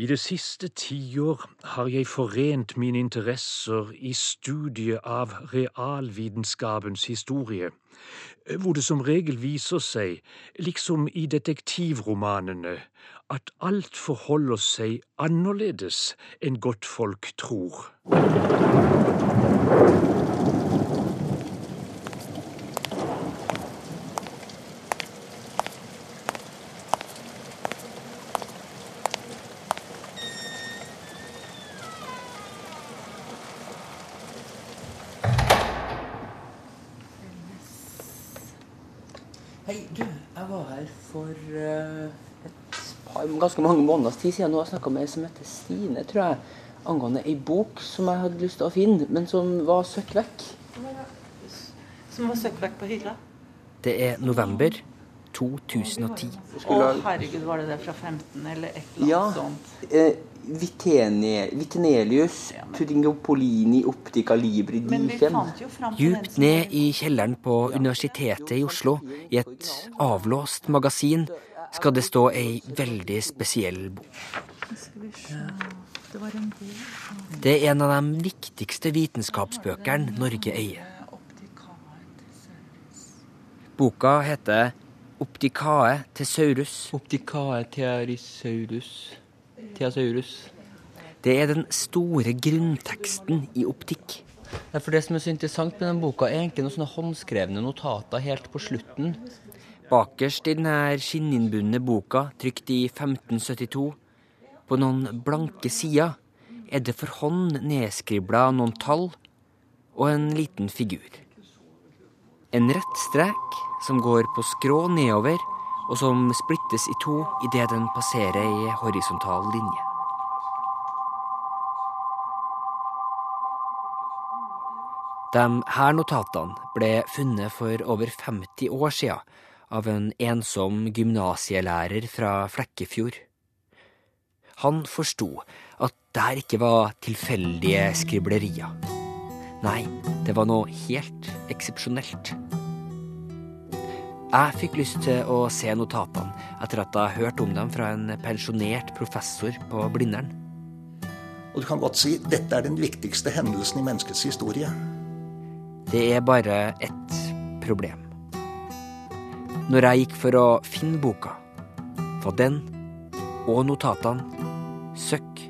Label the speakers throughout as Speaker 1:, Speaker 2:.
Speaker 1: I det siste tiår har jeg forent mine interesser i studiet av realvitenskapens historie, hvor det som regel viser seg, liksom i detektivromanene, at alt forholder seg annerledes enn godtfolk tror.
Speaker 2: Hei, du. Jeg var her for eh, et par, ganske mange måneders tid siden. Nå har snakka med ei som heter Stine, tror jeg, angående ei bok som jeg hadde lyst til å finne, men som var søkk vekk.
Speaker 3: Som var søkt vekk på hylla.
Speaker 4: Det er november 2010.
Speaker 3: Å, herregud, var det det fra 15, eller et eller annet
Speaker 2: Ja.
Speaker 3: sånt?
Speaker 2: Eh, Vitene, Vitenelius Pudingopolini Optica Libri
Speaker 3: Men den
Speaker 4: Djupt ned i kjelleren på Universitetet i Oslo, i et avlåst magasin, skal det stå ei veldig spesiell bok.
Speaker 3: Det
Speaker 4: er en av de viktigste vitenskapsbøkene Norge eier. Boka heter Optikae Thesaurus.
Speaker 2: Opticae thearisaurus. Theasaurus.
Speaker 4: Det er den store grunnteksten i optikk.
Speaker 2: Ja, for Det som er så interessant med den boka, er egentlig noen sånne håndskrevne notater helt på slutten.
Speaker 4: Bakerst i denne skinninnbundne boka, trykt i 1572, på noen blanke sider, er det for hånd nedskribla noen tall og en liten figur. En rett strek som går på skrå nedover, og som splittes i to idet den passerer ei horisontal linje. De her notatene ble funnet for over 50 år siden av en ensom gymnasielærer fra Flekkefjord. Han forsto at det her ikke var tilfeldige skriblerier. Nei, det var noe helt eksepsjonelt. Jeg fikk lyst til å se notatene etter at jeg hørte om dem fra en pensjonert professor på Blindern.
Speaker 5: Og du kan godt si dette er den viktigste hendelsen i menneskets historie.
Speaker 4: Det er bare ett problem. Når jeg gikk for å finne boka, var den og notatene søkk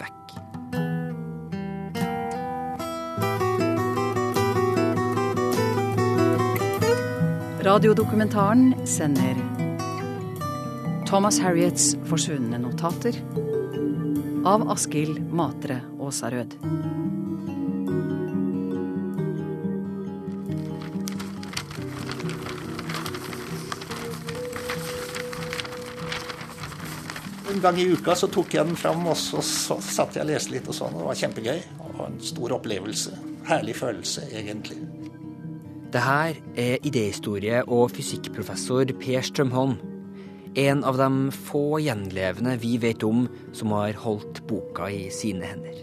Speaker 4: vekk.
Speaker 6: Radiodokumentaren sender Thomas Harriets forsvunne notater av Askild Matre Aasarød.
Speaker 5: Gang i uka så tok jeg den fram, og så, så satt jeg og leste litt og sånn. Det var kjempegøy. Og en stor opplevelse. Herlig følelse, egentlig.
Speaker 4: Det her er idéhistorie og fysikkprofessor Per Strømholm. En av de få gjenlevende vi vet om som har holdt boka i sine hender.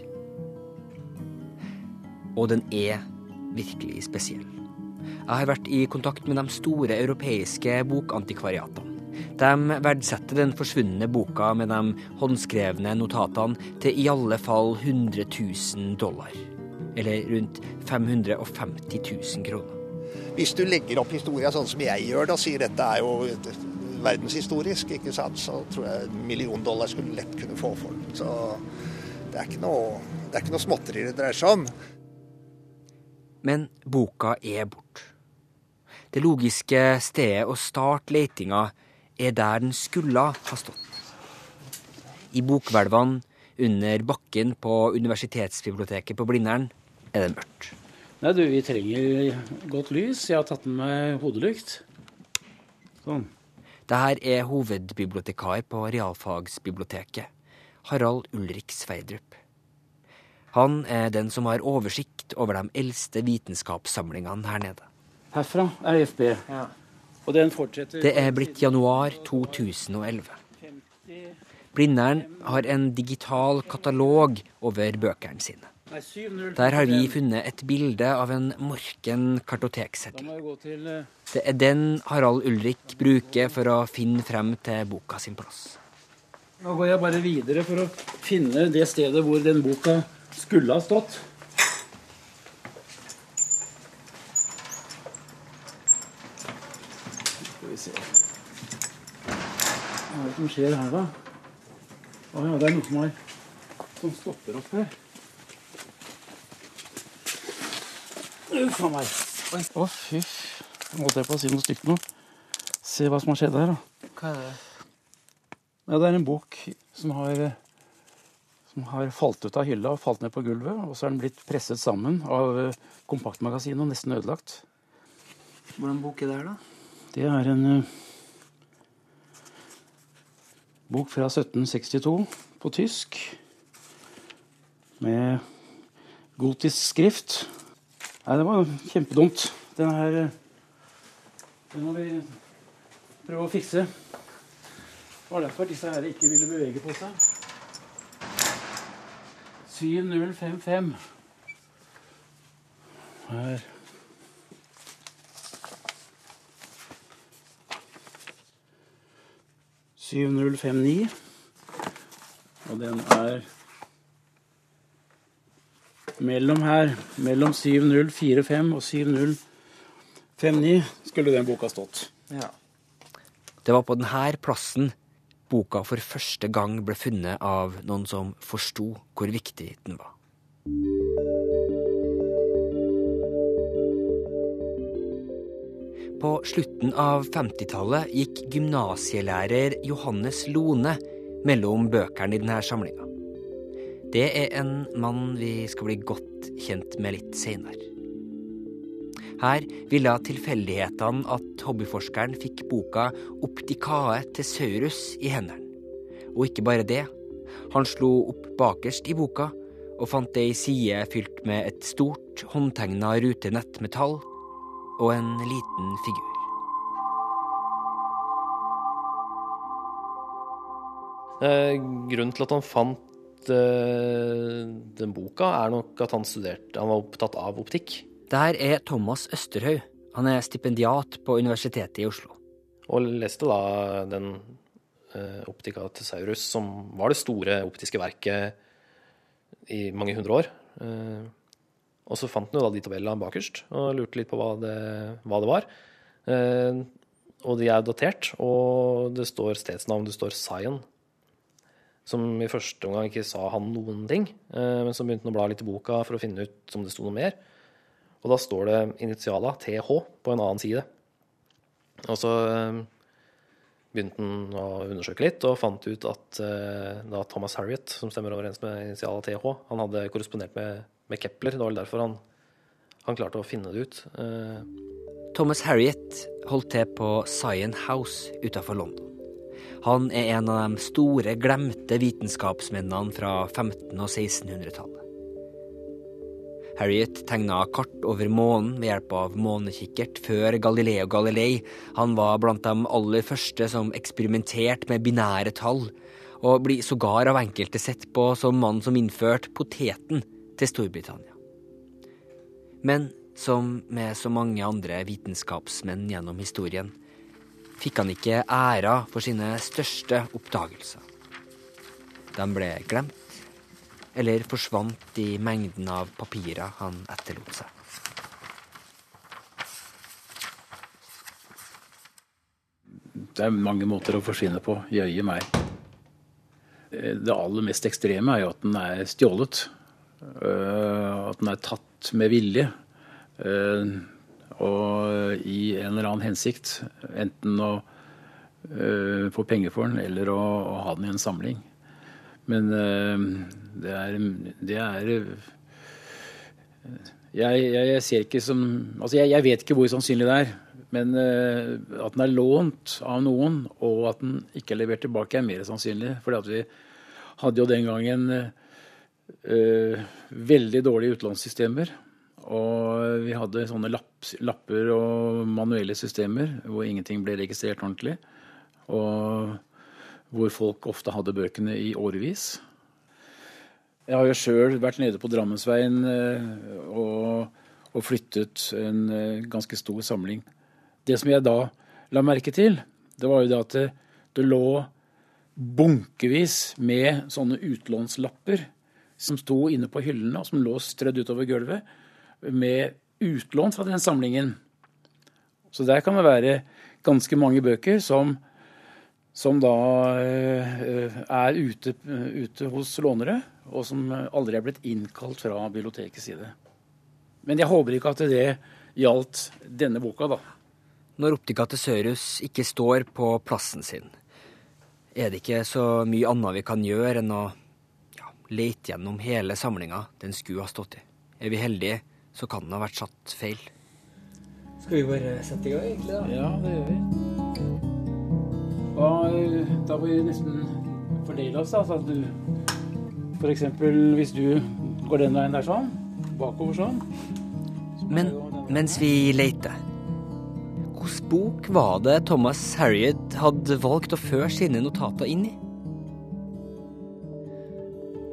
Speaker 4: Og den er virkelig spesiell. Jeg har vært i kontakt med de store europeiske bokantikvariatene. De verdsetter den forsvunne boka med de håndskrevne notatene til i alle fall 100 000 dollar. Eller rundt 550 000 kroner.
Speaker 5: Hvis du legger opp historia sånn som jeg gjør, da sier dette er jo verdenshistorisk, ikke sant, så tror jeg en million dollar skulle lett kunne få for den. Så det er ikke noe, det er ikke noe småtteri det dreier seg om.
Speaker 4: Men boka er bort. Det logiske stedet å starte letinga er der den skulle ha stått. I bokhvelvene under bakken på universitetsbiblioteket på Blindern er det mørkt.
Speaker 7: Nei, du, vi trenger godt lys. Jeg har tatt med meg hodelykt. Sånn.
Speaker 4: Det her er hovedbibliotekar på realfagsbiblioteket, Harald Ulrik Sveidrup. Han er den som har oversikt over de eldste vitenskapssamlingene her nede.
Speaker 7: Herfra er FB. Den fortsetter
Speaker 4: Det er blitt januar 2011. Blindern har en digital katalog over bøkene sine. Der har vi funnet et bilde av en morken kartotekseddel.
Speaker 7: eh,
Speaker 4: Det er den Harald Ulrik bruker for å finne frem til boka sin plass.
Speaker 7: Nå går jeg bare videre for å finne det stedet hvor den boka skulle ha stått. Skal vi se Hva er det som skjer her, da? Å ja, det er noe som, har, som stopper opp her. Uff a meg. Å, fy. Nå holdt jeg på å si noe stygt nå. Se hva som har skjedd her, da.
Speaker 4: Hva er det?
Speaker 7: Ja, det er en bok som har, som har falt ut av hylla og falt ned på gulvet. Og så er den blitt presset sammen av eh, kompaktmagasinet og nesten ødelagt.
Speaker 4: Hvordan bok er det her, da?
Speaker 7: Det er en eh, bok fra 1762 på tysk. Med gotisk skrift. Nei, det var kjempedumt. Den her Den må vi prøve å fikse. Det var derfor disse her ikke ville bevege på seg. 7055. Her. Syv null fem ni. Og den er mellom her. Mellom 7045 og 7059 skulle den boka stått.
Speaker 4: Ja. Det var på denne plassen boka for første gang ble funnet av noen som forsto hvor viktig den var. På slutten av 50-tallet gikk gymnasielærer Johannes Lone mellom bøkene i denne samlinga. Det er en mann vi skal bli godt kjent med litt seinere. Her ville tilfeldighetene at hobbyforskeren fikk boka Optikae Thesaurus i hendene. Og ikke bare det. Han slo opp bakerst i boka og fant ei side fylt med et stort, håndtegna rutenett med tall og en liten figur.
Speaker 8: Eh, grunnen til at han fant eh, den boka, er nok at han studerte Han var opptatt av optikk.
Speaker 4: Der er Thomas Østerhaug. Han er stipendiat på Universitetet i Oslo.
Speaker 8: Og leste da den optika til Thesaurus, som var det store optiske verket i mange hundre år. Og så fant han jo da de tabellene bakerst, og lurte litt på hva det, hva det var. Eh, og de er datert, og det står stedsnavn, det står Zion. Som i første omgang ikke sa han noen ting, eh, men så begynte han å bla litt i boka for å finne ut om det sto noe mer. Og da står det initiala TH på en annen side. Og så eh, begynte han å undersøke litt, og fant ut at eh, da Thomas Harriet, som stemmer overens med initiala TH, han hadde korrespondert med, med Kepler. Det var vel derfor han, han klarte å finne det ut. Eh,
Speaker 4: Thomas Harriet holdt til på Sion House utafor London. Han er en av de store, glemte vitenskapsmennene fra 1500- og 1600-tallet. Harriet tegna kart over månen ved hjelp av månekikkert før Galileo Galilei. Han var blant de aller første som eksperimenterte med binære tall, og blir sågar av enkelte sett på som mannen som innførte poteten til Storbritannia. Men som med så mange andre vitenskapsmenn gjennom historien, fikk han ikke æra for sine største oppdagelser. De ble glemt eller forsvant i mengden av papirer han etterlot seg.
Speaker 7: Det er mange måter å forsvinne på, jøye meg. Det aller mest ekstreme er jo at den er stjålet. Øh, At den er tatt med vilje. øh, Og i en eller annen hensikt. Enten å øh, få penger for den, eller å, ha den i en samling. Men det er, det er jeg, jeg, jeg ser ikke som Altså, jeg, jeg vet ikke hvor sannsynlig det er. Men eh, at den er lånt av noen, og at den ikke er levert tilbake, er mer sannsynlig. For vi hadde jo den gangen eh, veldig dårlige utlånssystemer. Og vi hadde sånne lapp, lapper og manuelle systemer hvor ingenting ble registrert ordentlig. Og hvor folk ofte hadde bøkene i årevis. Jeg har jo sjøl vært nede på Drammensveien eh, og, og flyttet en eh, ganske stor samling. Det som jeg da la merke til, det var jo det at det, det lå bunkevis med sånne utlånslapper som sto inne på hyllene, og som lå strødd utover gulvet, med utlån fra den samlingen. Så der kan det være ganske mange bøker som, som da eh, er ute, ute, hos lånere, og som aldri er blitt innkalt fra bibliotekets side. Men jeg håper ikke at det gjaldt denne boka, da.
Speaker 4: Når Optica Tesørus ikke står på plassen sin, er det ikke så mye annet vi kan gjøre enn å lete gjennom hele samlinga den skulle ha stått i. Er vi heldige, så kan den ha vært satt feil.
Speaker 2: Skal vi bare sette i gang, egentlig? da?
Speaker 7: Ja, det gjør vi. Og da må vi nesten fordele oss, da. Så at du f.eks. hvis du går den veien der sånn, bakover sånn så
Speaker 4: Men mens vi leter Hvilken bok var det Thomas Harriet hadde valgt å føre sine notater inn i?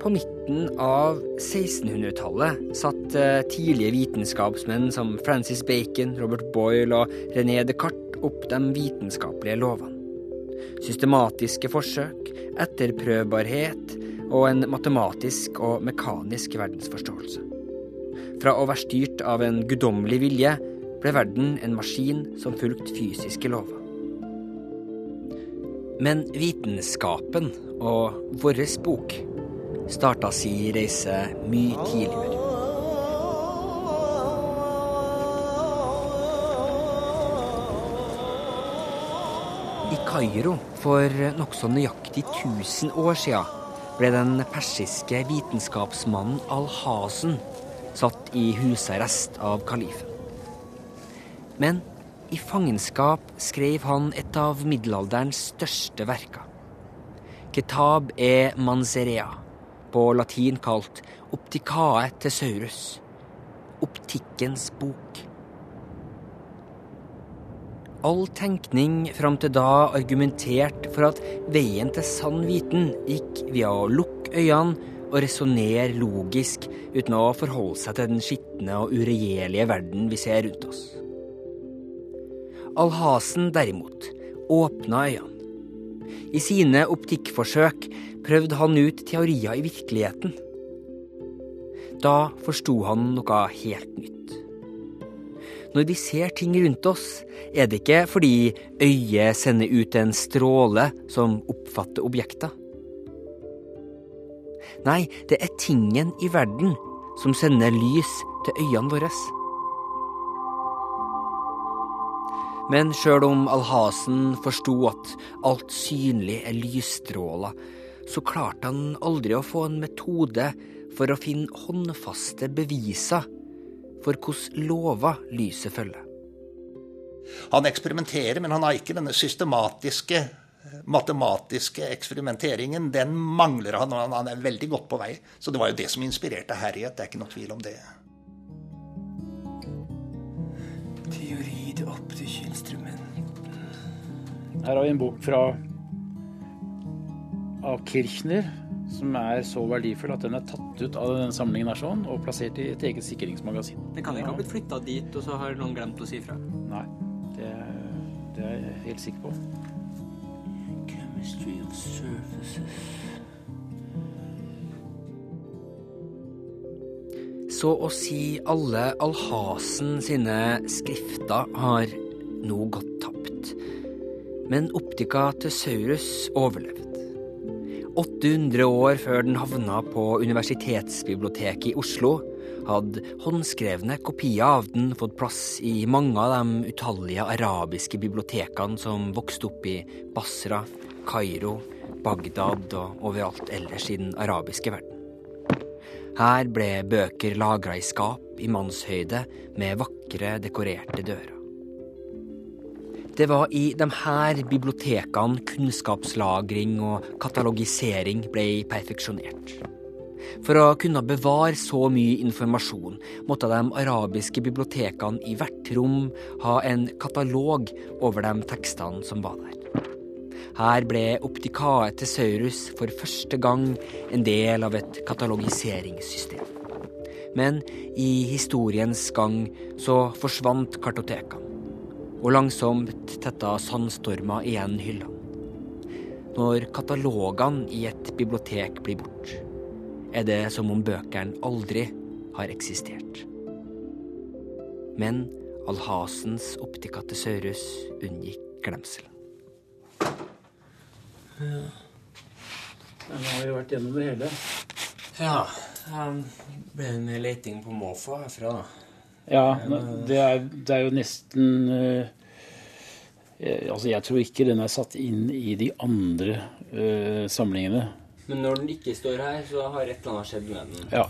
Speaker 4: På midten av 1600-tallet satt eh, tidlige vitenskapsmenn som Francis Bacon, Robert Boyle og René Descartes opp de vitenskapelige lovene. Systematiske forsøk, etterprøvbarhet og en matematisk og mekanisk verdensforståelse. Fra å være styrt av en guddommelig vilje ble verden en maskin som fulgte fysiske lover. Men vitenskapen og vår bok starta si reise mye tidligere. I Kairo for nokså nøyaktig 1000 år sia ble den persiske vitenskapsmannen al-Hasen satt i husarrest av kalifen. Men i fangenskap skrev han et av middelalderens største verker. Kitab e Manzerea, på latin kalt Opticae Thesaurus, optikkens bok. All tenkning fram til da argumenterte for at veien til sann viten gikk via å lukke øynene og resonnere logisk uten å forholde seg til den skitne og uregjerlige verden vi ser rundt oss. Alhasen derimot åpna øynene. I sine optikkforsøk prøvde han ut teorier i virkeligheten. Da forsto han noe helt nytt. Når vi ser ting rundt oss, er det ikke fordi øyet sender ut en stråle som oppfatter objekter. Nei, det er tingen i verden som sender lys til øynene våre. Men sjøl om Alhasen forsto at alt synlig er lysstråler, så klarte han aldri å få en metode for å finne håndfaste beviser for hvordan lover lyset følger.
Speaker 5: Han eksperimenterer, men han har ikke denne systematiske, matematiske eksperimenteringen. Den mangler han, og han er veldig godt på vei. Så det var jo det som inspirerte Harriet. Det er ikke noe tvil om det.
Speaker 2: Teori optische instrument.
Speaker 7: Her har vi en bok fra av Kirchner som er så verdifull at den er tatt ut av denne samlingen her sånn, og plassert i et eget sikringsmagasin.
Speaker 4: Den kan ikke ha blitt flytta dit, og så har noen glemt å si fra.
Speaker 7: Nei, det, det er jeg helt sikker på.
Speaker 2: Chemistry of surfaces.
Speaker 4: Så å si alle Alhasen sine skrifter har nå gått tapt. Men Optica Thesaurus overlevde. 800 år før den havna på Universitetsbiblioteket i Oslo, hadde håndskrevne kopier av den fått plass i mange av de utallige arabiske bibliotekene som vokste opp i Basra, Kairo, Bagdad og overalt ellers i den arabiske verden. Her ble bøker lagra i skap i mannshøyde med vakre, dekorerte dører. Det var i de her bibliotekene kunnskapslagring og katalogisering ble perfeksjonert. For å kunne bevare så mye informasjon måtte de arabiske bibliotekene i hvert rom ha en katalog over de tekstene som var der. Her ble Opticae Thesaurus for første gang en del av et katalogiseringssystem. Men i historiens gang så forsvant kartotekene og langsomt tetta sandstormer igjen hyllene. Når katalogene i et bibliotek blir borte, er det som om bøkene aldri har eksistert. Men Alhasens optika til Saurus unngikk glemselen.
Speaker 7: Ja. Nå har vi vært gjennom det hele.
Speaker 4: Ja, det ble med leting på måfå herfra, da.
Speaker 7: Ja, det er, det er jo nesten eh, eh, Altså, jeg tror ikke den er satt inn i de andre eh, samlingene.
Speaker 4: Men når den ikke står her, så har et eller annet skjedd med den.
Speaker 7: Ja.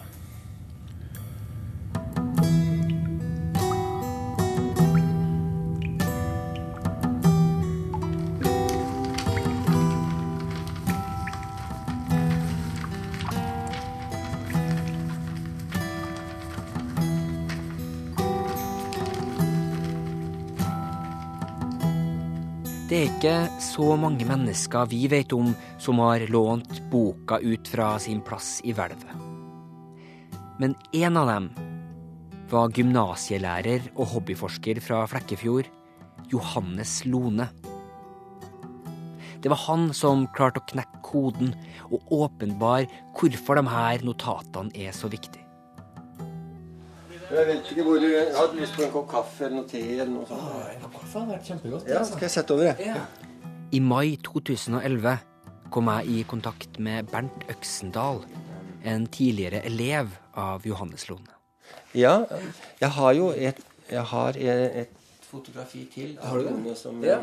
Speaker 4: Så mange mennesker vi vet om som har lånt boka ut fra sin plass i hvelvet. Men én av dem var gymnasielærer og hobbyforsker fra Flekkefjord, Johannes Lone. Det var han som klarte å knekke koden og åpenbare hvorfor de her notatene er så viktige.
Speaker 9: Jeg vet ikke hvor du hadde lyst på en kopp kaffe eller noe te eller noe sånt.
Speaker 4: Kaffe hadde vært kjempegodt.
Speaker 9: Ja, skal jeg sette over det?
Speaker 4: I mai 2011 kom jeg i kontakt med Bernt Øksendal, en tidligere elev av Johannes Lone.
Speaker 9: Ja, jeg har jo et, jeg har et fotografi til. Har du det? Som,
Speaker 4: Ja.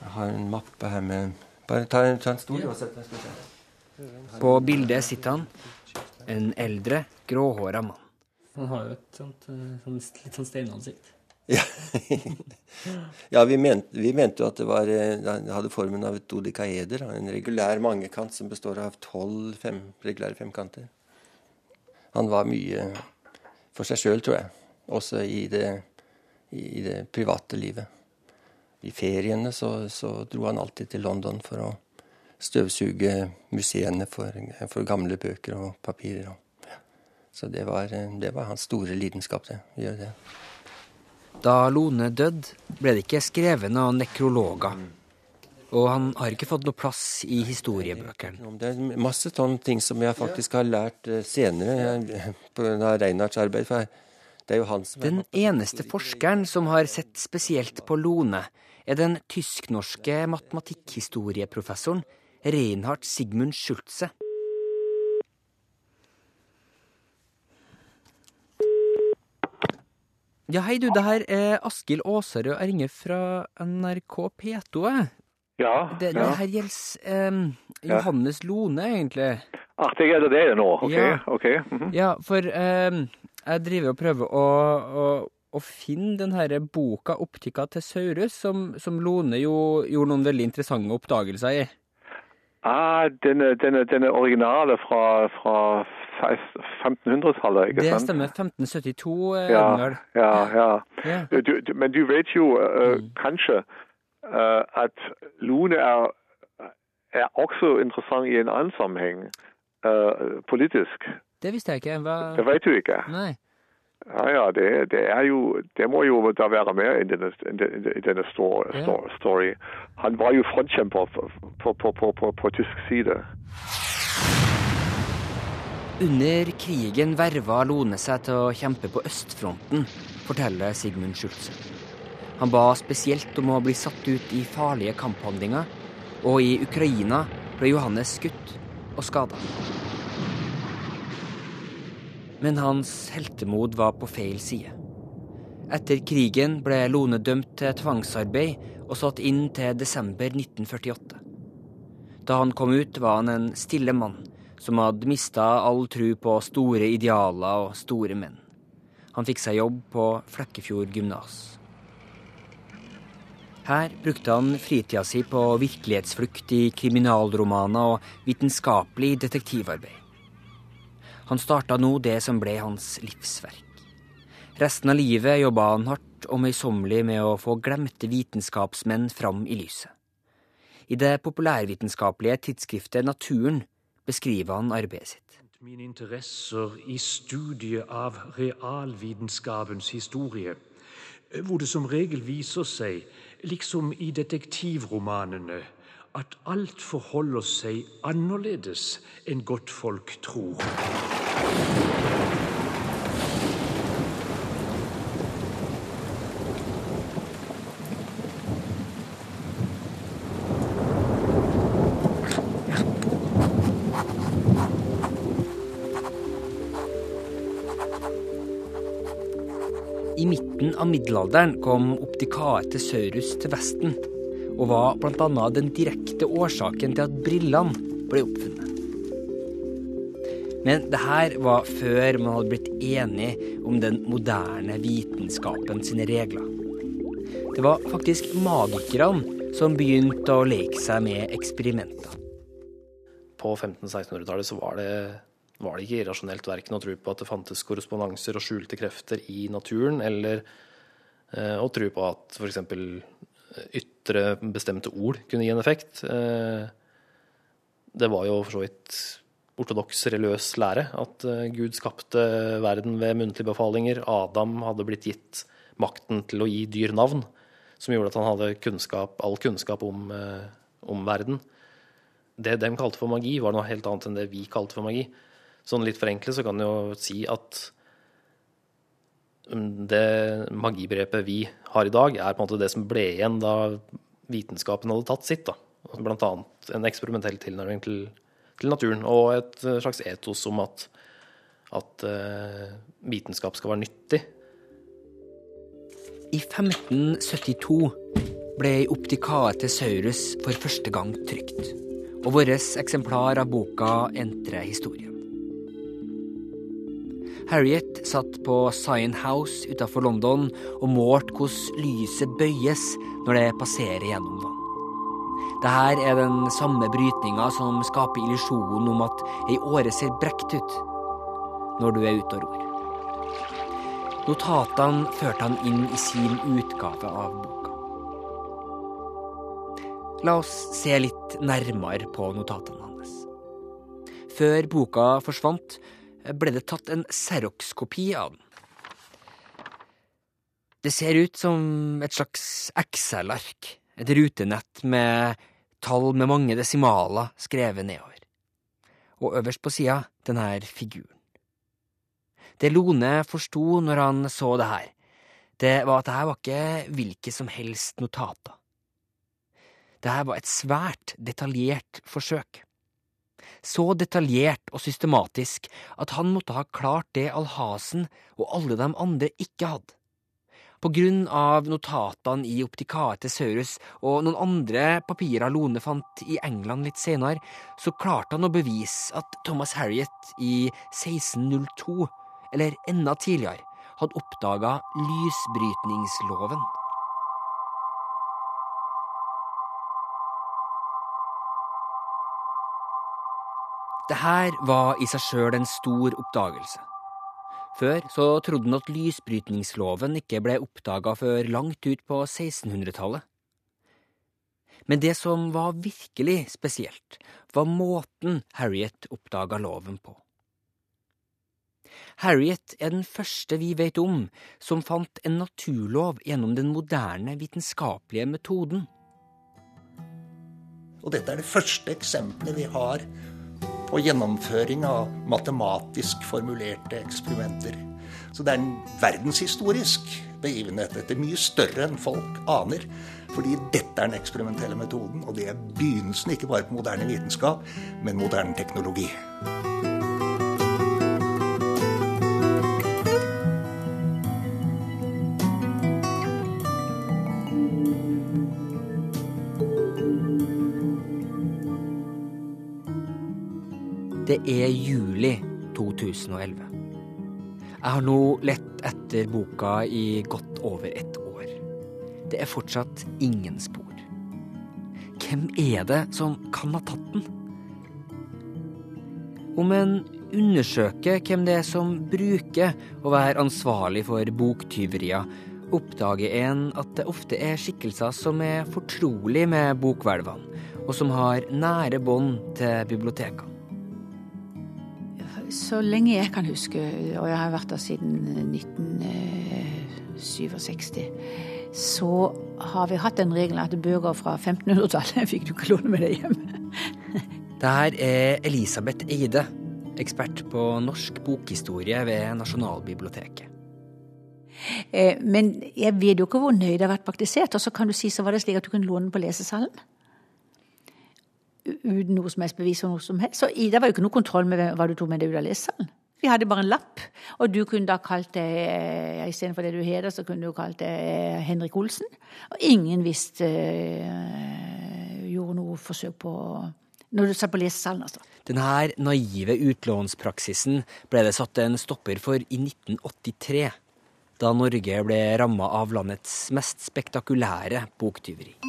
Speaker 9: Jeg har en mappe her med Bare ta, en- ta en stol og sett deg. skal vi se.
Speaker 4: På bildet sitter han, en eldre, gråhåra mann.
Speaker 10: Han har jo et sånt, eh, sånn, litt sånn steinansikt.
Speaker 9: Ja, ja vi, mente, vi mente jo at det var eh, hadde formen av et dodekaeder. En regulær mangekant som består av tolv fem, regulære femkanter. Han var mye for seg sjøl, tror jeg. Også i det, i det private livet. I feriene så, så dro han alltid til London for å støvsuge museene for, for gamle bøker og papirer. så det var, det var hans store lidenskap, det. å gjøre det.
Speaker 4: Da Lone døde, ble det ikke skrevet noen nekrologer. Og han har ikke fått noe plass i historiebøkene.
Speaker 9: Det er masse sånne ting som jeg faktisk har lært eh, senere pga. Reinhards arbeid. For det er jo han som
Speaker 4: Den eneste forskeren som har sett spesielt på Lone, er den tysk-norske matematikkhistorieprofessoren Reinhard Sigmund Schultze. Ja, hei du, det her er Askild Aasarød. Jeg ringer fra NRK P2. jeg.
Speaker 11: Ja,
Speaker 4: Det,
Speaker 11: ja.
Speaker 4: det her gjelder em, Johannes Lone, egentlig.
Speaker 11: Ach, det gjelder det nå. Ok,
Speaker 4: Ja.
Speaker 11: okay. Mm -hmm.
Speaker 4: Ja, for em, jeg driver og prøver å, å, å finne den her boka 'Optika til Saurus', som, som Lone jo gjorde noen veldig interessante oppdagelser i.
Speaker 11: Ah, denne, denne, denne originale fra, fra 1500-tallet, ikke sant?
Speaker 4: Det stemmer. 1572, eh,
Speaker 11: Ja, ja, ja.
Speaker 4: Ja.
Speaker 11: Du, du, men du vet jo uh, kanskje uh, at Lune er, er også interessant i en annen sammenheng, uh, politisk.
Speaker 4: Det visste jeg ikke. Hva
Speaker 11: Det vet du ikke.
Speaker 4: Nei.
Speaker 11: Ja, ja, det, det er jo Det må jo da være med i denne, i denne- denne
Speaker 4: Ja.
Speaker 11: story. Han var jo frontkjemper på, på, på, på tysk side.
Speaker 4: Under krigen verva Lone seg til å kjempe på østfronten, forteller Sigmund Schulze. Han ba spesielt om å bli satt ut i farlige kamphandlinger, og i Ukraina ble Johannes skutt og skada. Men hans heltemod var på feil side. Etter krigen ble Lone dømt til tvangsarbeid og satt inn til desember 1948. Da han kom ut, var han en stille mann som hadde mista all tru på store idealer og store menn. Han fikk seg jobb på Flekkefjord gymnas. Her brukte han fritida si på virkelighetsflukt i kriminalromaner og vitenskapelig detektivarbeid. Han starta nå det som ble hans livsverk. Resten av livet jobba han hardt og møysommelig med å få glemte vitenskapsmenn fram i lyset. I det populærvitenskapelige tidsskriftet Naturen beskriver han arbeidet sitt.
Speaker 1: Mine interesser i studiet av realvitenskapens historie, hvor det som regel viser seg, liksom i detektivromanene, at alt forholder seg annerledes enn godt folk tror.
Speaker 4: Av middelalderen kom Opticaetesaurus til Vesten, og var bl.a. den direkte årsaken til at brillene ble oppfunnet. Men det her var før man hadde blitt enig om den moderne vitenskapen sine regler. Det var faktisk magikerne som begynte å leke seg med eksperimenter.
Speaker 8: På 1500-1600-tallet så var det, var det ikke irrasjonelt verken å tro på at det fantes korrespondanser og skjulte krefter i naturen, eller eh, å tro på at f.eks. ytre bestemte ord kunne gi en effekt. Eh, det var jo for så vidt ortodoks religiøs lære at eh, Gud skapte verden ved muntlige befalinger. Adam hadde blitt gitt makten til å gi dyr navn, som gjorde at han hadde kunnskap, all kunnskap om, eh, om verden. Det de kalte for magi, var noe helt annet enn det vi kalte for magi. Sånn litt forenklet så kan en jo si at det magibegrepet vi har i dag, er på en måte det som ble igjen da vitenskapen hadde tatt sitt. da. Blant annet en eksperimentell tilnærming til, til naturen, og et slags etos om at, at uh, vitenskap skal være nyttig.
Speaker 4: I 1572 ble Opticaetesaurus for første gang trykt, og vårt eksemplar av boka entrer historien. Harriet satt på Sion House utafor London og målte hvordan lyset bøyes når det passerer gjennom vann. Dette er den samme brytninga som skaper illusjonen om at ei åre ser brekt ut når du er ute og ror. Notatene førte han inn i sin utgave av boka. La oss se litt nærmere på notatene hans. Før boka forsvant, ble det tatt en Xerox-kopi av den. Det ser ut som et slags Excel-ark, et rutenett med tall med mange desimaler skrevet nedover, og øverst på sida denne figuren. Det Lone forsto når han så det her, det var at det her var ikke hvilke som helst notater. Det her var et svært detaljert forsøk så detaljert og systematisk at han måtte ha klart det Alhasen og alle de andre ikke hadde. På grunn av notatene i Opticae Thesaurus og noen andre papirer Lone fant i England litt senere, så klarte han å bevise at Thomas Harriet i 1602, eller enda tidligere, hadde oppdaga lysbrytningsloven. Det her var i seg sjøl en stor oppdagelse. Før så trodde han at lysbrytningsloven ikke ble oppdaga før langt ut på 1600-tallet. Men det som var virkelig spesielt, var måten Harriet oppdaga loven på. Harriet er den første vi vet om som fant en naturlov gjennom den moderne vitenskapelige metoden.
Speaker 5: Og dette er det første eksempelet vi har på gjennomføring av matematisk formulerte eksperimenter. Så det er en verdenshistorisk begivenhet. Dette er mye større enn folk aner. Fordi dette er den eksperimentelle metoden, og det er begynnelsen ikke bare på moderne vitenskap, men moderne teknologi.
Speaker 4: Det er juli 2011. Jeg har nå lett etter boka i godt over ett år. Det er fortsatt ingen spor. Hvem er det som kan ha tatt den? Om en undersøker hvem det er som bruker å være ansvarlig for boktyverier, oppdager en at det ofte er skikkelser som er fortrolig med bokhvelvene, og som har nære bånd til bibliotekene
Speaker 3: så lenge jeg kan huske, og jeg har vært der siden 1967, så har vi hatt den regelen at bøker fra 1500-tallet fikk du ikke låne med deg hjem.
Speaker 4: Det her er Elisabeth Eide, ekspert på norsk bokhistorie ved Nasjonalbiblioteket.
Speaker 3: Eh, men jeg vet jo ikke hvor nøye det har vært praktisert. Og så kan du si så var det slik at du kunne låne den på lesesalen. Uten noe som helst bevis for noe som helst. Så det var jo ikke noe kontroll med hva du tok med deg ut av lesesalen. Vi hadde bare en lapp, og du kunne da kalt det ja, Istedenfor det du heter, så kunne du kalt det Henrik Olsen. Og ingen visste øh, Gjorde noe forsøk på Når du satt på lesesalen, altså.
Speaker 4: Denne naive utlånspraksisen ble det satt en stopper for i 1983, da Norge ble ramma av landets mest spektakulære boktyveri.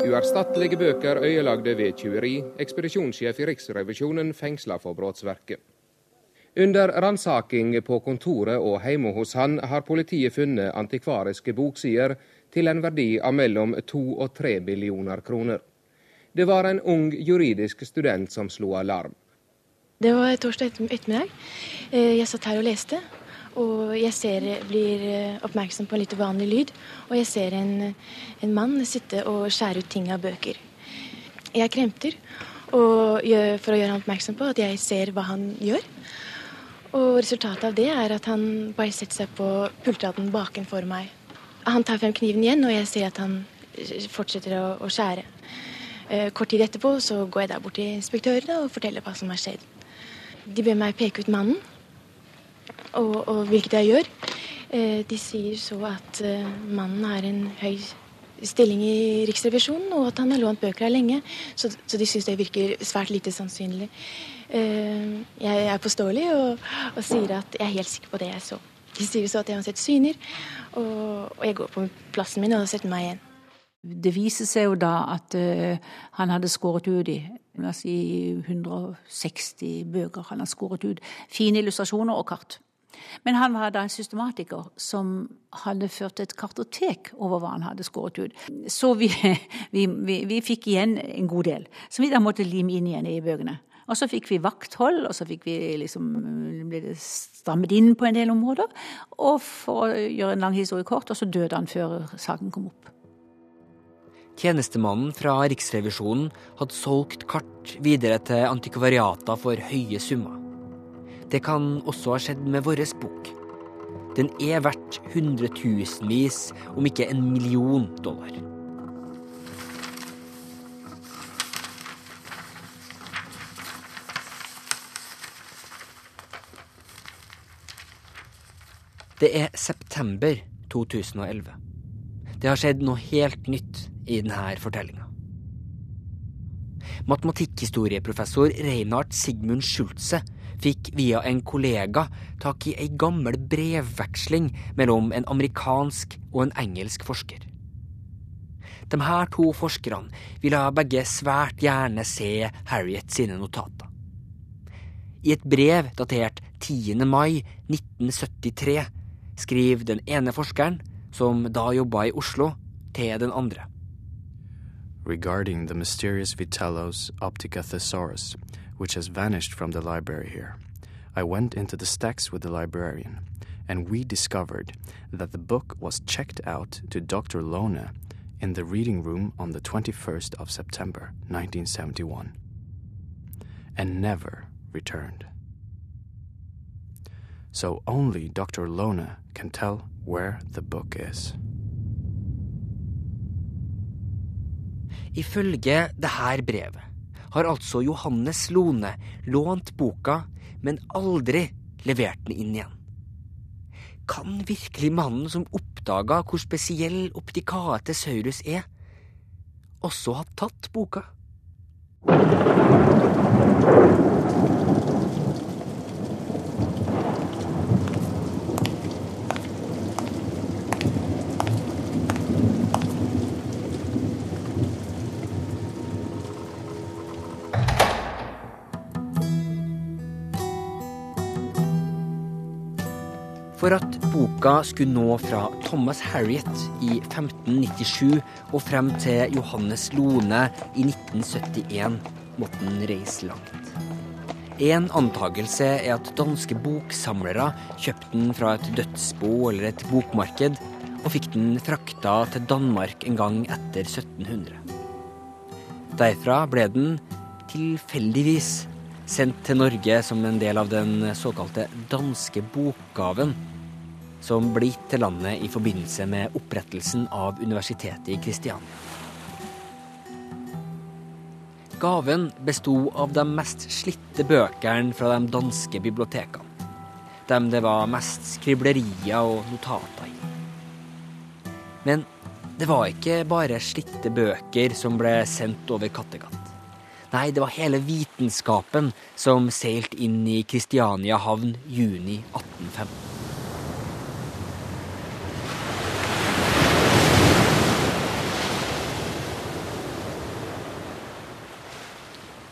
Speaker 12: Uerstattelige bøker øyelagde ved tyveri. Ekspedisjonssjef i Riksrevisjonen fengsla for brottsverket. Under ransaking på kontoret og hjemme hos han har politiet funnet antikvariske boksider til en verdi av mellom to og tre billioner kroner. Det var en ung juridisk student som slo alarm.
Speaker 13: Det var torsdag ettermiddag. Eh, jeg satt her og leste. Og jeg ser, blir eh, oppmerksom på en litt uvanlig lyd. Og jeg ser en, en mann sitte og skjære ut ting av bøker. Jeg kremter gjør, for å gjøre ham oppmerksom på at jeg ser hva han gjør. Og resultatet av det er at han bare setter seg på pultraden bakenfor meg. Han tar frem kniven igjen, og jeg ser at han fortsetter å, å skjære. Eh, kort tid etterpå så går jeg der bort til inspektørene og forteller hva som har skjedd. De ber meg peke ut mannen og, og hvilket jeg gjør. Eh, de sier så at eh, mannen har en høy stilling i Riksrevisjonen, og at han har lånt bøker her lenge. Så, så de syns det virker svært lite sannsynlig. Eh, jeg er påståelig og, og, sier at jeg er helt sikker på det jeg så. De sier så at jeg har sett syner, og, og jeg går på plassen min og setter meg igjen.
Speaker 3: Det viser seg jo da at uh, han hadde skåret ut i la oss si 160 bøker. Han har skåret ut fine illustrasjoner og kart. Men han var da en systematiker som hadde ført et kartotek over hva han hadde skåret ut. Så vi, vi, vi, vi fikk igjen en god del, som vi da måtte lime inn igjen i bøkene. Og så fikk vi vakthold, og så fikk vi liksom, ble det strammet inn på en del områder. Og for å gjøre en lang historie kort, og så døde han før saken kom opp.
Speaker 4: Tjenestemannen fra Riksrevisjonen hadde solgt kart videre til antikvariater for høye summer. Det kan også ha skjedd med vår bok. Den er verdt hundretusenvis, om ikke en million dollar. Det er september 2011. Det har skjedd noe helt nytt i denne fortellinga. Matematikkhistorieprofessor Reinhard Sigmund Schulze fikk via en kollega tak i ei gammel brevveksling mellom en amerikansk og en engelsk forsker. De her to forskerne ville begge svært gjerne se Harriet sine notater. I et brev datert 10. mai 1973 skriver den ene forskeren, som da jobba i Oslo, til den andre.
Speaker 14: Regarding the mysterious Vitello's Optica thesaurus, which has vanished from the library here. I went into the stacks with the librarian, and we discovered that the book was checked out to Dr. Lona in the reading room on the 21st of September 1971, and never returned. So only Dr. Lona can tell where the book is.
Speaker 4: Ifølge det her brevet har altså Johannes Lone lånt boka, men aldri levert den inn igjen. Kan virkelig mannen som oppdaga hvor spesiell optikate Saurus er, også ha tatt boka? Boka skulle nå fra Thomas Harriet i 1597 og frem til Johannes Lone i 1971, måtte den reise langt. En antakelse er at danske boksamlere kjøpte den fra et dødsbo eller et bokmarked, og fikk den frakta til Danmark en gang etter 1700. Derfra ble den tilfeldigvis sendt til Norge som en del av den såkalte danske bokgaven, som ble gitt til landet i forbindelse med opprettelsen av Universitetet i Kristiania. Gaven besto av de mest slitte bøkene fra de danske bibliotekene. Dem det var mest skriblerier og notater i. Men det var ikke bare slitte bøker som ble sendt over Kattegat. Nei, det var hele vitenskapen som seilte inn i Kristiania havn juni 1815.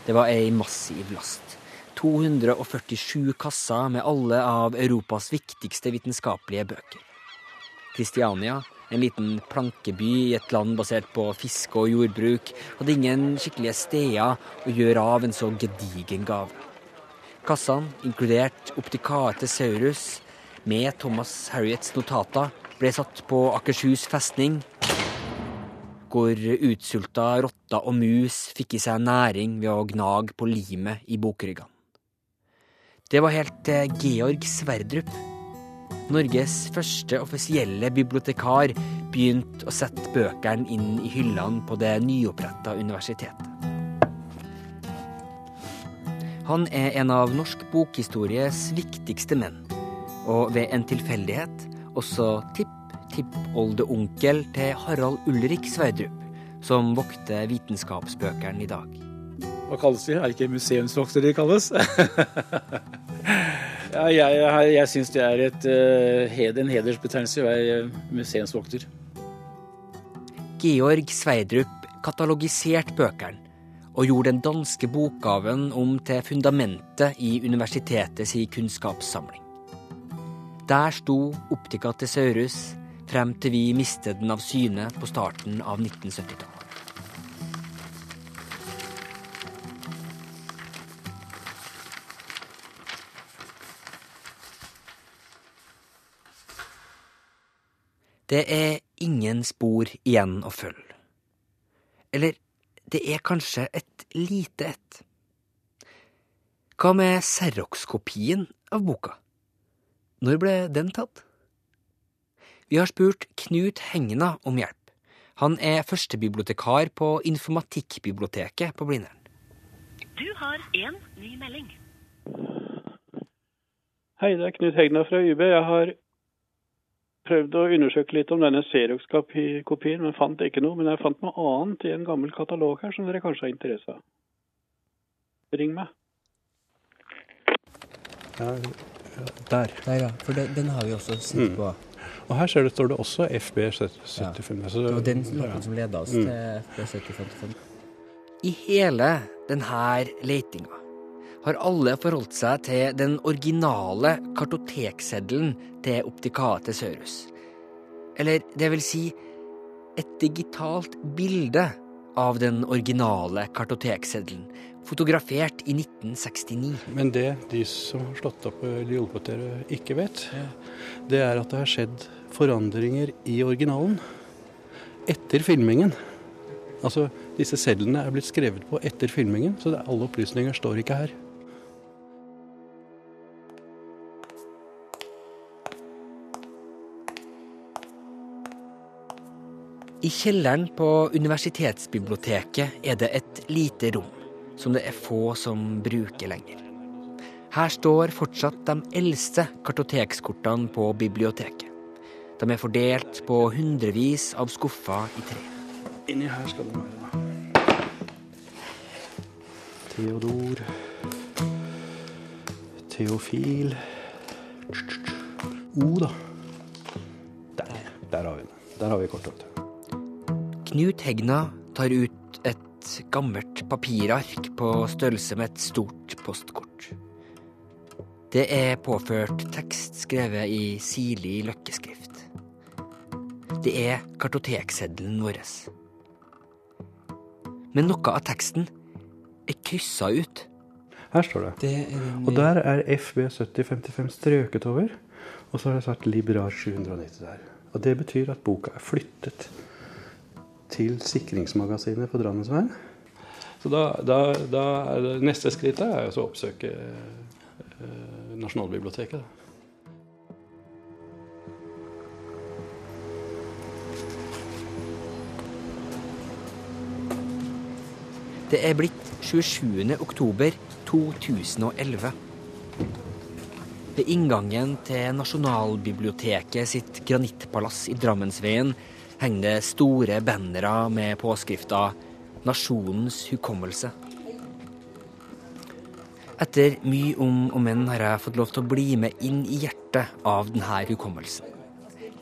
Speaker 4: Det var ei massiv last. 247 kasser med alle av Europas viktigste vitenskapelige bøker. Kristiania, en liten plankeby i et land basert på fiske og jordbruk, hadde ingen skikkelige steder å gjøre av en så gedigen gave. Kassene, inkludert Opticae Thesaurus, med Thomas Harriets notater, ble satt på Akershus festning hvor utsulta rotter og mus fikk i seg næring ved å gnage på limet i bokryggene. Det var helt til Georg Sverdrup, Norges første offisielle bibliotekar, begynte å sette bøkene inn i hyllene på det nyoppretta universitetet. Han er en av norsk bokhistories viktigste menn, og ved en tilfeldighet også tipp tippoldeonkel til Harald Ulrik Sverdrup, som vokter vitenskapsbøkene i dag.
Speaker 7: Hva kalles de? Er det ikke museumsvoktere de kalles? ja, jeg jeg syns det er et, uh, en hedersbetegnelse å være museumsvokter.
Speaker 4: Georg Sverdrup katalogiserte bøkene og gjorde den danske bokgaven om til fundamentet i universitetets kunnskapssamling. Der sto Optica Thesaurus, frem til vi mistet den av syne på starten av 1970-tallet. Det er ingen spor igjen å følge. Eller det er kanskje et lite et. Hva med Xerox-kopien av boka? Når ble den tatt? Vi har spurt Knut Hengna om hjelp. Han er førstebibliotekar på Informatikkbiblioteket på Blindern.
Speaker 15: Du har én ny melding.
Speaker 16: Hei, det er Knut Hegna fra UB. Jeg har prøvd å undersøke litt om denne Xerox-kopien, men fant ikke noe. Men jeg fant noe annet i en gammel katalog her som dere kanskje har interesse av. Ring meg.
Speaker 17: Ja, der.
Speaker 4: Der, ja. For den, den har vi også sett mm.
Speaker 17: Og her ser det, står det også FB 75. Ja.
Speaker 4: det var den lappen som leda oss mm. til FB 75. I hele denne letinga har alle forholdt seg til den originale kartotekseddelen til Optikate Sørus. Eller det vil si et digitalt bilde av den originale kartotekseddelen, fotografert i 1969.
Speaker 17: Men det de som har slått opp eller hjulpet dere, ikke vet, det er at det har skjedd forandringer i originalen etter filmingen. Altså, disse sedlene er blitt skrevet på etter filmingen, så alle opplysninger står ikke her.
Speaker 4: I kjelleren på universitetsbiblioteket er det et lite rom som det er få som bruker lenger. Her står fortsatt de eldste kartotekskortene på biblioteket. De er fordelt på hundrevis av skuffer i tre.
Speaker 17: Inni her skal det være. Theodor Theofil O, da. Der. Der har vi den. Der har vi kortet.
Speaker 4: Knut Hegna tar ut et gammelt papirark på størrelse med et stort postkort. Det er påført tekst skrevet i sirlig løkkeskrift. Det er kartotekseddelen vår. Men noe av teksten er kryssa ut.
Speaker 17: Her står det.
Speaker 4: det
Speaker 17: og der er FB7055 strøket over. Og så har jeg sagt Liberar 790 der. Og det betyr at boka er flyttet til sikringsmagasinet på Drammensveien. Så da, da, da er det, neste skritt er å oppsøke eh, Nasjonalbiblioteket. Da.
Speaker 4: Det er blitt 27. oktober 2011. Ved inngangen til Nasjonalbiblioteket sitt granittpalass i Drammensveien henger det store bannere med påskrifta 'Nasjonens hukommelse'. Etter mye om og men har jeg fått lov til å bli med inn i hjertet av denne hukommelsen.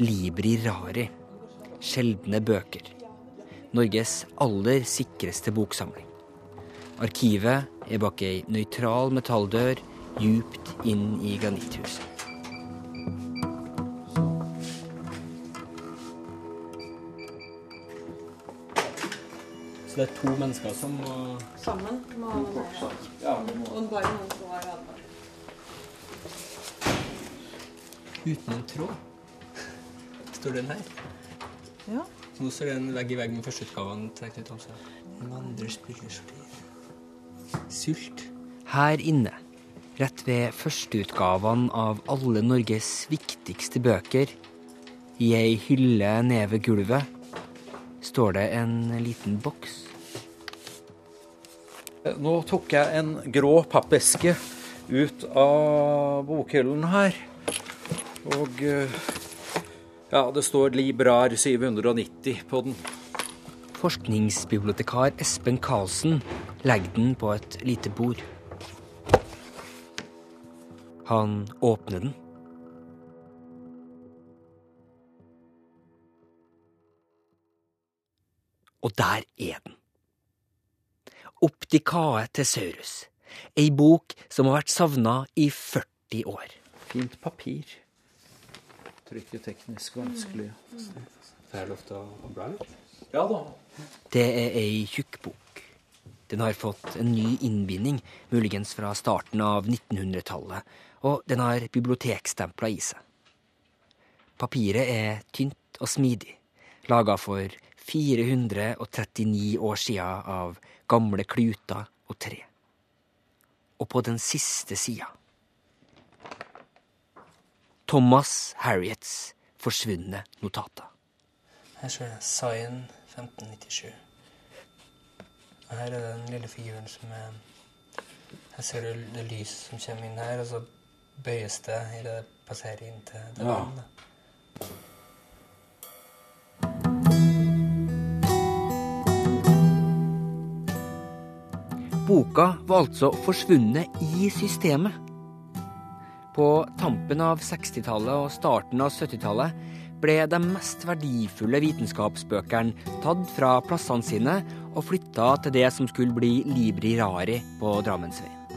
Speaker 4: Libri rari. Sjeldne bøker. Norges aller sikreste boksamling. Arkivet er bak ei nøytral metalldør djupt inn i granitthuset.
Speaker 10: Så det er to mennesker som må
Speaker 18: Sammen må ha noe mer.
Speaker 10: Ja.
Speaker 18: Og bare noen som har advart.
Speaker 10: Uten en tråd. Står den her?
Speaker 18: Ja.
Speaker 10: Så nå står det en vegg i vegg med førsteutgaven trukket ut Hamsun. En vandrer spiller. Sult.
Speaker 4: Her inne, rett ved førsteutgavene av alle Norges viktigste bøker, i ei hylle nede ved gulvet, står det en liten boks.
Speaker 19: Nå tok jeg en grå pappeske ut av bokhyllen her. Og eh, ja, det står Librar 790 på den.
Speaker 4: Forskningsbibliotekar Espen Karlsen legger den på et lite bord. Han åpner den. Og der er den. Optikae Thesaurus. Ei bok som har vært savna i 40 år.
Speaker 19: Fint papir. Trykket teknisk vanskelig.
Speaker 10: Får jeg lov til å bla litt?
Speaker 19: Ja da.
Speaker 4: Det er ei tjukkbok. Den har fått en ny innbinding, muligens fra starten av 1900-tallet, og den har bibliotekstempla i seg. Papiret er tynt og smidig, laga for 439 år sia av gamle kluter og tre. Og på den siste sida Thomas Harriets forsvunne notater.
Speaker 10: Her står det Cyan 1597. Og her er det den lille figuren som er Her ser du det lys som kommer inn her, og så bøyes det idet det passerer inn til det
Speaker 19: Ja.
Speaker 4: Boka var altså forsvunnet i systemet. På tampen av 60-tallet og starten av 70-tallet ble de mest verdifulle vitenskapsbøkene tatt fra plassene sine og flytta til det som skulle bli Libri Rari på Drammensveien.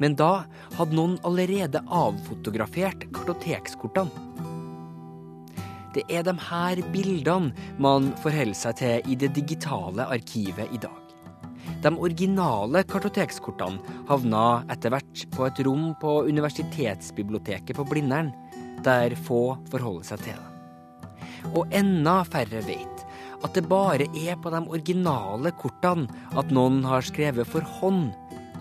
Speaker 4: Men da hadde noen allerede avfotografert kartotekskortene. Det er de her bildene man forholder seg til i det digitale arkivet i dag. De originale kartotekskortene havna etter hvert på et rom på universitetsbiblioteket på Blindern, der få forholder seg til det. Og enda færre vet at det bare er på de originale kortene at noen har skrevet for hånd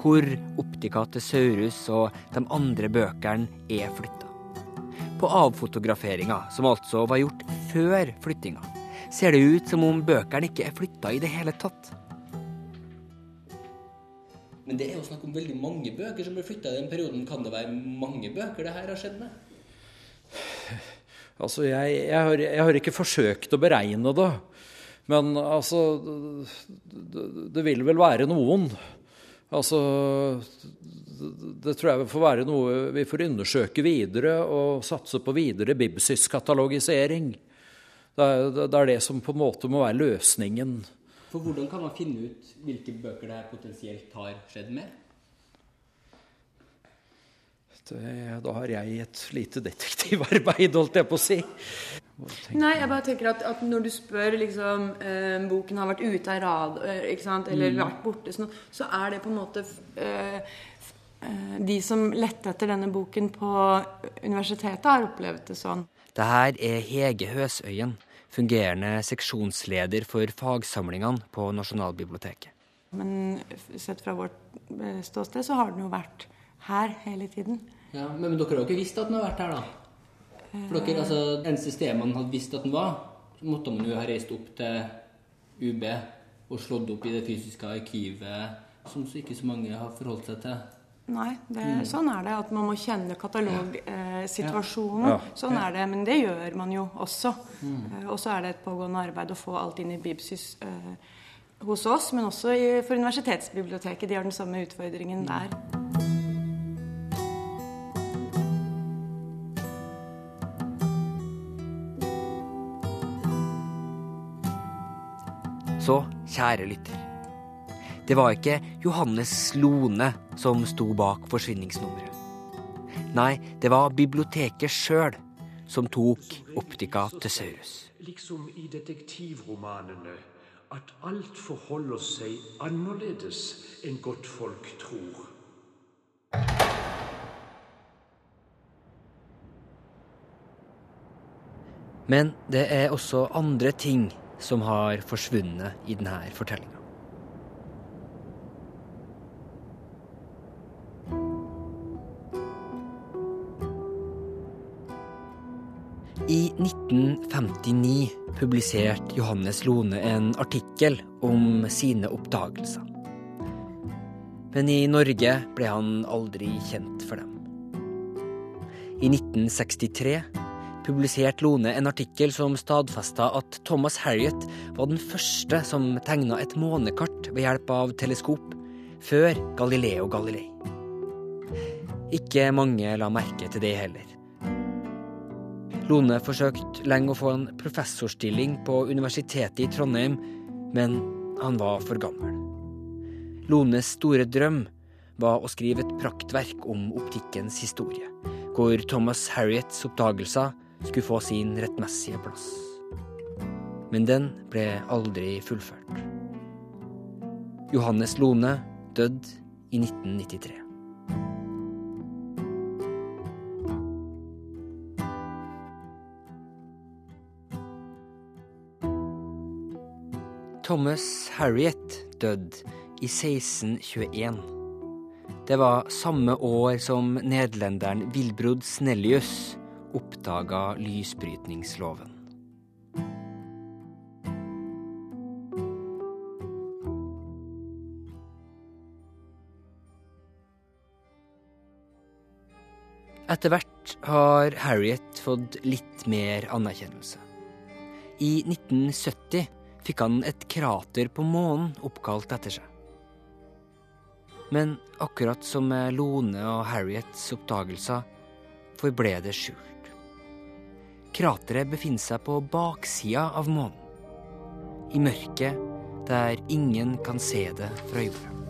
Speaker 4: hvor Optica Saurus og de andre bøkene er flytta. På avfotograferinga, som altså var gjort før flyttinga, ser det ut som om bøkene ikke er flytta i det hele tatt.
Speaker 10: Men det er jo snakk om veldig mange bøker som ble flytta i den perioden. Kan det være mange bøker det her har skjedd med?
Speaker 19: Altså, jeg, jeg, har, jeg har ikke forsøkt å beregne det. Men altså Det, det vil vel være noen. Altså det, tror jeg får være noe vi får undersøke videre og satse på videre Bibsys-katalogisering. Det, det, det er det som på en måte må være løsningen.
Speaker 10: For hvordan kan man finne ut hvilke bøker det potensielt har skjedd med?
Speaker 19: Det, da har jeg et lite detektivarbeid, holdt jeg på å si.
Speaker 18: Nei, jeg bare tenker at, at når du spør liksom eh, Boken har vært ute av rad, eh, ikke sant, eller
Speaker 4: Mm.
Speaker 18: vært borte, sånn, så er det på en måte eh, eh, De som lette etter denne boken på universitetet, har opplevd det sånn.
Speaker 4: Det her er Hege Høsøyen, fungerende seksjonsleder for fagsamlingene på Nasjonalbiblioteket.
Speaker 18: Men sett fra vårt eh, ståsted så har den jo vært her hele tiden.
Speaker 2: Ja, men, men dere har jo ikke visst at den har vært her, da? For dere, altså, eneste stedet man hadde visst at den var, så måtte man jo ha reist opp til UB og slått opp i det fysiske arkivet, som så ikke så mange har forholdt seg til.
Speaker 18: Nei, det,
Speaker 2: Mm.
Speaker 18: sånn er det. At man må kjenne katalogsituasjonen.
Speaker 2: Ja.
Speaker 18: Sånn
Speaker 2: Ja.
Speaker 18: er det. Men det gjør man jo også.
Speaker 2: Mm.
Speaker 18: Eh, og så er det et pågående arbeid å få alt inn i Bibsys eh, hos oss, men også i, for universitetsbiblioteket. De har den samme utfordringen der.
Speaker 4: Så, kjære lytter. Det var ikke Johannes Lone som sto bak forsvinningsnummeret. Nei, det var biblioteket sjøl som tok optika til Saurus.
Speaker 1: Liksom i detektivromanene, at alt forholder seg annerledes enn godt folk tror.
Speaker 4: Men det er også andre ting som har forsvunnet i denne fortellinga. I 1959 publiserte Johannes Lone en artikkel om sine oppdagelser. Men i Norge ble han aldri kjent for dem. I 1963 publiserte Lone en artikkel som stadfesta at Thomas Harriet var den første som tegna et månekart ved hjelp av teleskop, før Galileo Galilei. Ikke mange la merke til det heller. Lone forsøkte lenge å få en professorstilling på Universitetet i Trondheim, men han var for gammel. Lones store drøm var å skrive et praktverk om optikkens historie, hvor Thomas Harriets oppdagelser skulle få sin rettmessige plass. Men den ble aldri fullført. Johannes Lone døde i 1993. Thomas Harriet døde i 1621. Det var samme år som nederlenderen Wilbrod Snellius oppdaga lysbrytningsloven. Etter hvert har Harriet fått litt mer anerkjennelse. I 1970 fikk han et krater på månen oppkalt etter seg. Men akkurat som med Lone og Harriets oppdagelser forble det skjult. Krateret befinner seg på baksida av månen. I mørket der ingen kan se det fra jorda.